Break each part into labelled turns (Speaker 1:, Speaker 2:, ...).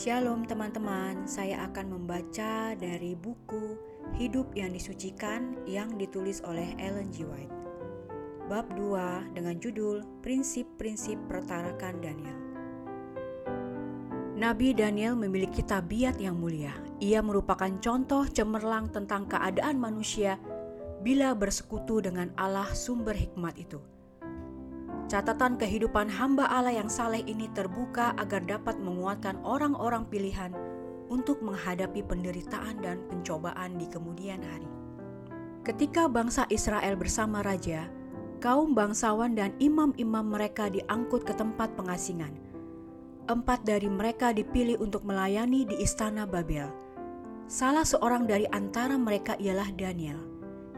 Speaker 1: Shalom teman-teman, saya akan membaca dari buku Hidup yang Disucikan yang ditulis oleh Ellen G. White. Bab 2 dengan judul Prinsip-prinsip Pertarakan Daniel. Nabi Daniel memiliki tabiat yang mulia. Ia merupakan contoh cemerlang tentang keadaan manusia bila bersekutu dengan Allah sumber hikmat itu. Catatan kehidupan hamba Allah yang saleh ini terbuka agar dapat menguatkan orang-orang pilihan untuk menghadapi penderitaan dan pencobaan di kemudian hari. Ketika bangsa Israel bersama raja, kaum bangsawan dan imam-imam mereka diangkut ke tempat pengasingan. Empat dari mereka dipilih untuk melayani di istana Babel. Salah seorang dari antara mereka ialah Daniel,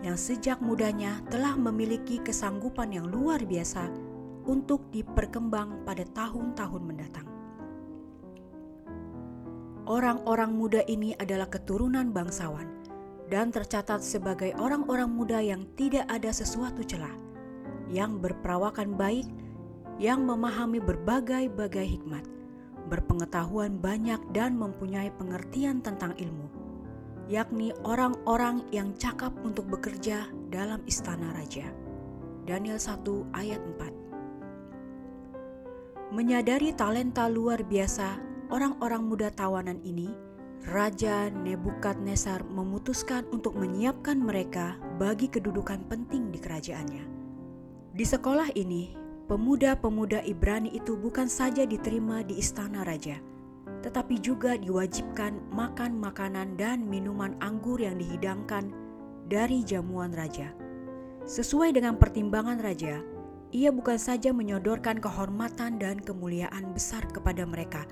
Speaker 1: yang sejak mudanya telah memiliki kesanggupan yang luar biasa untuk diperkembang pada tahun-tahun mendatang. Orang-orang muda ini adalah keturunan bangsawan dan tercatat sebagai orang-orang muda yang tidak ada sesuatu celah, yang berperawakan baik, yang memahami berbagai-bagai hikmat, berpengetahuan banyak dan mempunyai pengertian tentang ilmu, yakni orang-orang yang cakap untuk bekerja dalam istana raja. Daniel 1 ayat 4 Menyadari talenta luar biasa orang-orang muda tawanan ini, Raja Nebukadnezar memutuskan untuk menyiapkan mereka bagi kedudukan penting di kerajaannya. Di sekolah ini, pemuda-pemuda Ibrani itu bukan saja diterima di istana raja, tetapi juga diwajibkan makan makanan dan minuman anggur yang dihidangkan dari jamuan raja. Sesuai dengan pertimbangan raja, ia bukan saja menyodorkan kehormatan dan kemuliaan besar kepada mereka,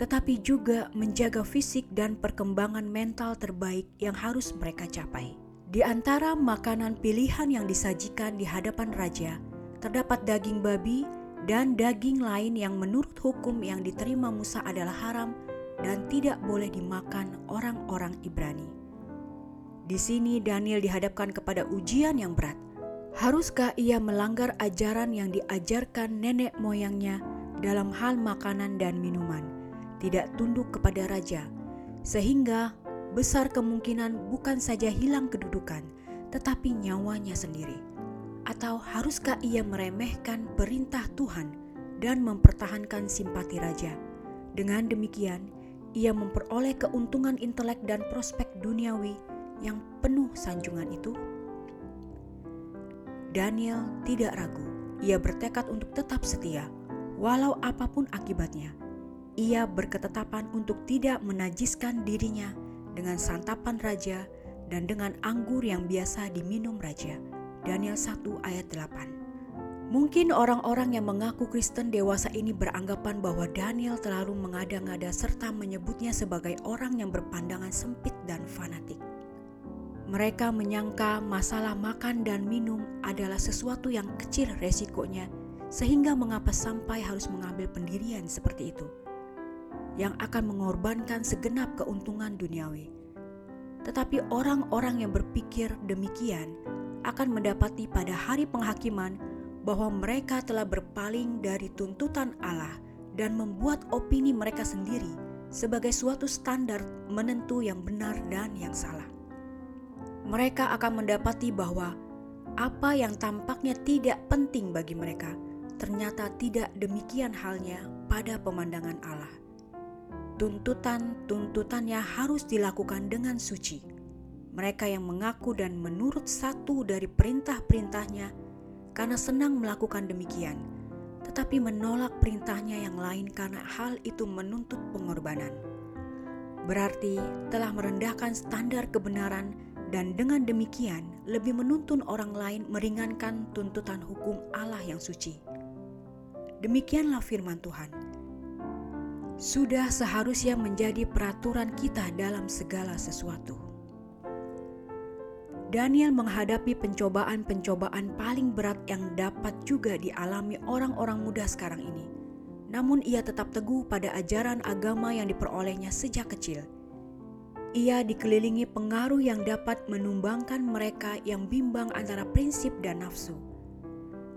Speaker 1: tetapi juga menjaga fisik dan perkembangan mental terbaik yang harus mereka capai. Di antara makanan pilihan yang disajikan di hadapan raja, terdapat daging babi dan daging lain yang menurut hukum yang diterima Musa adalah haram dan tidak boleh dimakan orang-orang Ibrani. Di sini Daniel dihadapkan kepada ujian yang berat Haruskah ia melanggar ajaran yang diajarkan nenek moyangnya dalam hal makanan dan minuman, tidak tunduk kepada raja, sehingga besar kemungkinan bukan saja hilang kedudukan, tetapi nyawanya sendiri? Atau haruskah ia meremehkan perintah Tuhan dan mempertahankan simpati raja? Dengan demikian, ia memperoleh keuntungan intelek dan prospek duniawi yang penuh sanjungan itu. Daniel tidak ragu. Ia bertekad untuk tetap setia, walau apa pun akibatnya. Ia berketetapan untuk tidak menajiskan dirinya dengan santapan raja dan dengan anggur yang biasa diminum raja. Daniel 1 ayat 8. Mungkin orang-orang yang mengaku Kristen dewasa ini beranggapan bahwa Daniel terlalu mengada-ngada serta menyebutnya sebagai orang yang berpandangan sempit dan fanatik. Mereka menyangka masalah makan dan minum adalah sesuatu yang kecil resikonya, sehingga mengapa sampai harus mengambil pendirian seperti itu, yang akan mengorbankan segenap keuntungan duniawi. Tetapi orang-orang yang berpikir demikian akan mendapati pada hari penghakiman bahwa mereka telah berpaling dari tuntutan Allah dan membuat opini mereka sendiri sebagai suatu standar menentu yang benar dan yang salah mereka akan mendapati bahwa apa yang tampaknya tidak penting bagi mereka ternyata tidak demikian halnya pada pemandangan Allah. Tuntutan-tuntutannya harus dilakukan dengan suci. Mereka yang mengaku dan menurut satu dari perintah-perintahnya karena senang melakukan demikian, tetapi menolak perintahnya yang lain karena hal itu menuntut pengorbanan. Berarti telah merendahkan standar kebenaran dan dengan demikian lebih menuntun orang lain meringankan tuntutan hukum Allah yang suci. Demikianlah firman Tuhan. Sudah seharusnya menjadi peraturan kita dalam segala sesuatu. Daniel menghadapi pencobaan-pencobaan paling berat yang dapat juga dialami orang-orang muda sekarang ini. Namun ia tetap teguh pada ajaran agama yang diperolehnya sejak kecil – ia dikelilingi pengaruh yang dapat menumbangkan mereka yang bimbang antara prinsip dan nafsu.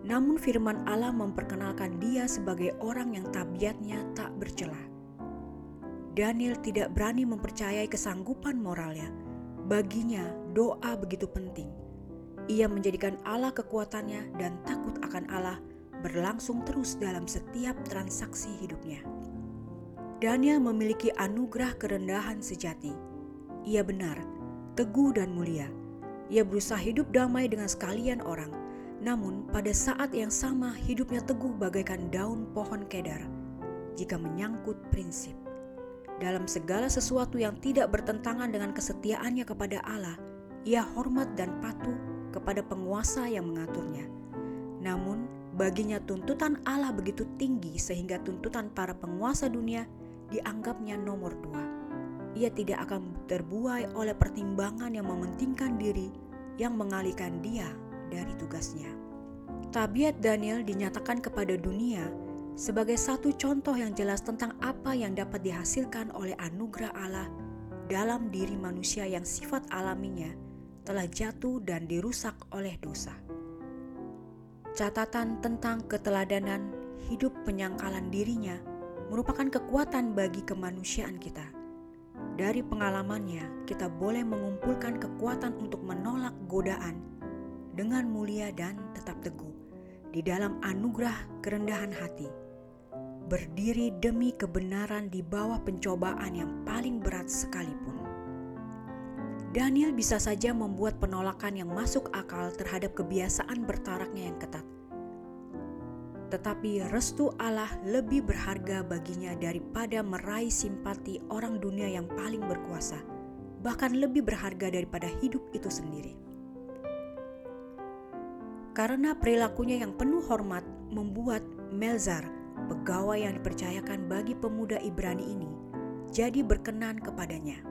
Speaker 1: Namun firman Allah memperkenalkan dia sebagai orang yang tabiatnya tak bercela. Daniel tidak berani mempercayai kesanggupan moralnya. Baginya, doa begitu penting. Ia menjadikan Allah kekuatannya dan takut akan Allah berlangsung terus dalam setiap transaksi hidupnya. Daniel memiliki anugerah kerendahan sejati. Ia benar, teguh dan mulia. Ia berusaha hidup damai dengan sekalian orang, namun pada saat yang sama hidupnya teguh bagaikan daun pohon kedar jika menyangkut prinsip. Dalam segala sesuatu yang tidak bertentangan dengan kesetiaannya kepada Allah, ia hormat dan patuh kepada penguasa yang mengaturnya. Namun, Baginya tuntutan Allah begitu tinggi sehingga tuntutan para penguasa dunia dianggapnya nomor dua. Ia tidak akan terbuai oleh pertimbangan yang mementingkan diri yang mengalihkan dia dari tugasnya. Tabiat Daniel dinyatakan kepada dunia sebagai satu contoh yang jelas tentang apa yang dapat dihasilkan oleh anugerah Allah dalam diri manusia yang sifat alaminya telah jatuh dan dirusak oleh dosa catatan tentang keteladanan hidup penyangkalan dirinya merupakan kekuatan bagi kemanusiaan kita. Dari pengalamannya, kita boleh mengumpulkan kekuatan untuk menolak godaan dengan mulia dan tetap teguh di dalam anugerah kerendahan hati. Berdiri demi kebenaran di bawah pencobaan yang paling berat sekalipun. Daniel bisa saja membuat penolakan yang masuk akal terhadap kebiasaan bertaraknya yang ketat. Tetapi restu Allah lebih berharga baginya daripada meraih simpati orang dunia yang paling berkuasa, bahkan lebih berharga daripada hidup itu sendiri. Karena perilakunya yang penuh hormat membuat Melzar, pegawai yang dipercayakan bagi pemuda Ibrani ini, jadi berkenan kepadanya.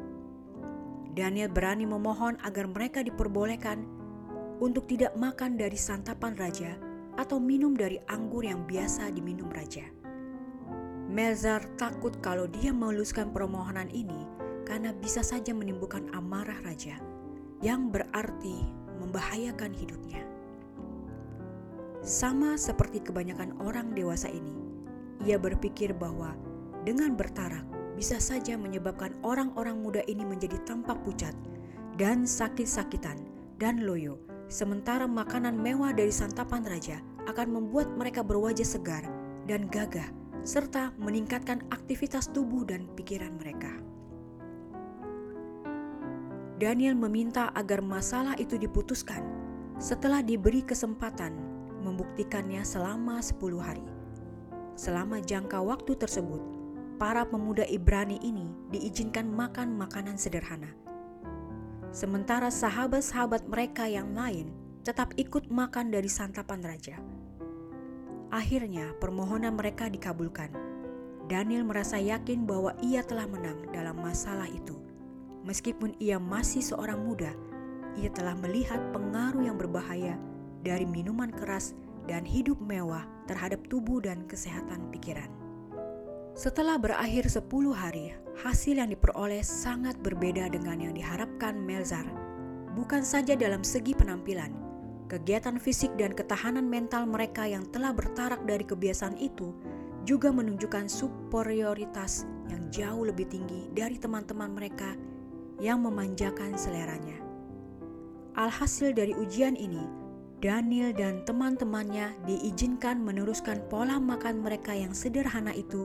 Speaker 1: Daniel berani memohon agar mereka diperbolehkan untuk tidak makan dari santapan raja atau minum dari anggur yang biasa diminum raja. Melzar takut kalau dia meluluskan permohonan ini karena bisa saja menimbulkan amarah raja yang berarti membahayakan hidupnya. Sama seperti kebanyakan orang dewasa ini, ia berpikir bahwa dengan bertarak bisa saja menyebabkan orang-orang muda ini menjadi tampak pucat dan sakit-sakitan dan loyo, sementara makanan mewah dari santapan raja akan membuat mereka berwajah segar dan gagah, serta meningkatkan aktivitas tubuh dan pikiran mereka. Daniel meminta agar masalah itu diputuskan setelah diberi kesempatan membuktikannya selama 10 hari. Selama jangka waktu tersebut, para pemuda Ibrani ini diizinkan makan makanan sederhana. Sementara sahabat-sahabat mereka yang lain tetap ikut makan dari santapan raja. Akhirnya, permohonan mereka dikabulkan. Daniel merasa yakin bahwa ia telah menang dalam masalah itu. Meskipun ia masih seorang muda, ia telah melihat pengaruh yang berbahaya dari minuman keras dan hidup mewah terhadap tubuh dan kesehatan pikiran. Setelah berakhir 10 hari, hasil yang diperoleh sangat berbeda dengan yang diharapkan Melzar. Bukan saja dalam segi penampilan, kegiatan fisik dan ketahanan mental mereka yang telah bertarak dari kebiasaan itu juga menunjukkan superioritas yang jauh lebih tinggi dari teman-teman mereka yang memanjakan seleranya. Alhasil dari ujian ini, Daniel dan teman-temannya diizinkan meneruskan pola makan mereka yang sederhana itu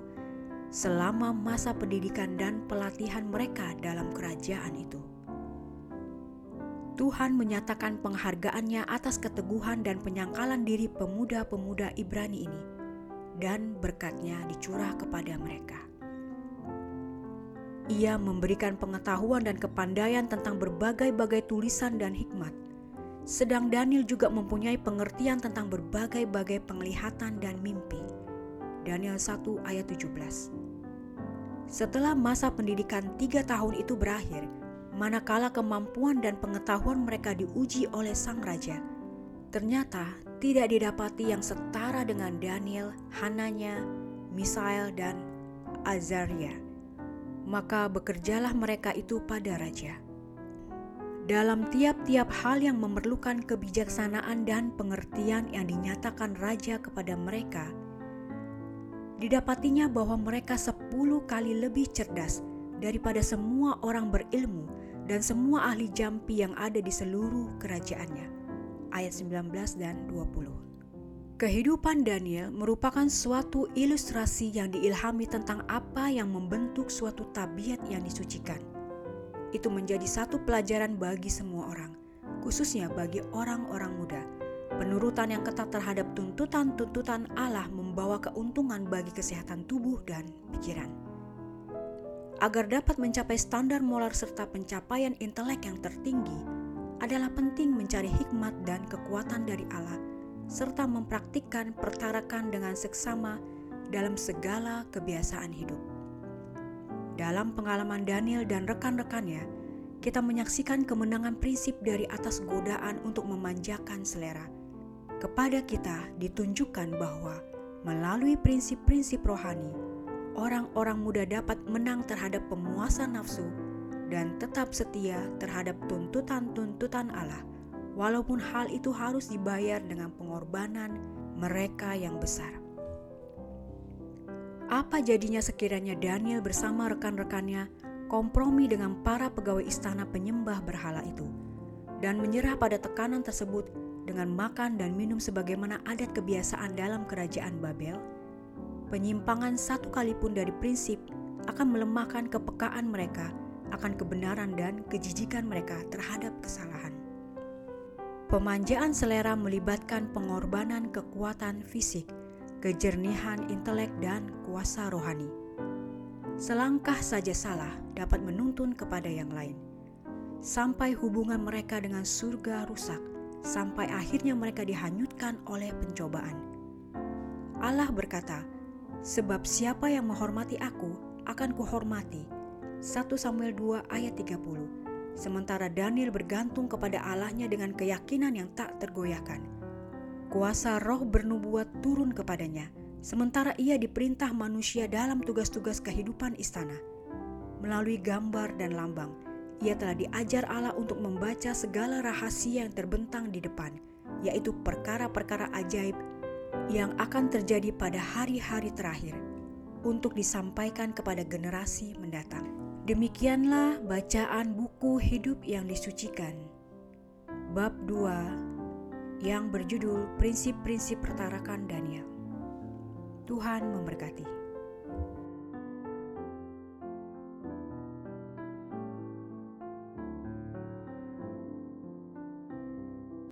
Speaker 1: selama masa pendidikan dan pelatihan mereka dalam kerajaan itu. Tuhan menyatakan penghargaannya atas keteguhan dan penyangkalan diri pemuda-pemuda Ibrani ini, dan berkatnya dicurah kepada mereka. Ia memberikan pengetahuan dan kepandaian tentang berbagai-bagai tulisan dan hikmat, sedang Daniel juga mempunyai pengertian tentang berbagai-bagai penglihatan dan mimpi. Daniel 1 ayat 17. Setelah masa pendidikan tiga tahun itu berakhir, manakala kemampuan dan pengetahuan mereka diuji oleh sang raja, ternyata tidak didapati yang setara dengan Daniel, Hananya, Misael, dan Azaria. Maka bekerjalah mereka itu pada raja. Dalam tiap-tiap hal yang memerlukan kebijaksanaan dan pengertian yang dinyatakan raja kepada mereka, didapatinya bahwa mereka sepuluh kali lebih cerdas daripada semua orang berilmu dan semua ahli jampi yang ada di seluruh kerajaannya. Ayat 19 dan 20. Kehidupan Daniel merupakan suatu ilustrasi yang diilhami tentang apa yang membentuk suatu tabiat yang disucikan. Itu menjadi satu pelajaran bagi semua orang, khususnya bagi orang-orang muda. Penurutan yang ketat terhadap tuntutan-tuntutan Allah membawa keuntungan bagi kesehatan tubuh dan pikiran agar dapat mencapai standar moral serta pencapaian intelek yang tertinggi, adalah penting mencari hikmat dan kekuatan dari Allah, serta mempraktikkan pertarakan dengan seksama dalam segala kebiasaan hidup. Dalam pengalaman Daniel dan rekan-rekannya, kita menyaksikan kemenangan prinsip dari atas godaan untuk memanjakan selera. Kepada kita ditunjukkan bahwa melalui prinsip-prinsip rohani, orang-orang muda dapat menang terhadap pemuasan nafsu dan tetap setia terhadap tuntutan-tuntutan Allah, walaupun hal itu harus dibayar dengan pengorbanan mereka yang besar. Apa jadinya sekiranya Daniel bersama rekan-rekannya kompromi dengan para pegawai istana penyembah berhala itu dan menyerah pada tekanan tersebut dengan makan dan minum sebagaimana adat kebiasaan dalam kerajaan Babel? Penyimpangan satu kali pun dari prinsip akan melemahkan kepekaan mereka akan kebenaran dan kejijikan mereka terhadap kesalahan. Pemanjaan selera melibatkan pengorbanan kekuatan fisik, kejernihan intelek, dan kuasa rohani. Selangkah saja salah dapat menuntun kepada yang lain, sampai hubungan mereka dengan surga rusak, sampai akhirnya mereka dihanyutkan oleh pencobaan. Allah berkata, Sebab siapa yang menghormati aku akan kuhormati. 1 Samuel 2 ayat 30. Sementara Daniel bergantung kepada Allahnya dengan keyakinan yang tak tergoyahkan. Kuasa roh bernubuat turun kepadanya, sementara ia diperintah manusia dalam tugas-tugas kehidupan istana. Melalui gambar dan lambang, ia telah diajar Allah untuk membaca segala rahasia yang terbentang di depan, yaitu perkara-perkara ajaib yang akan terjadi pada hari-hari terakhir untuk disampaikan kepada generasi mendatang. Demikianlah bacaan buku hidup yang disucikan. Bab 2 yang berjudul Prinsip-prinsip pertarakan Daniel. Tuhan memberkati.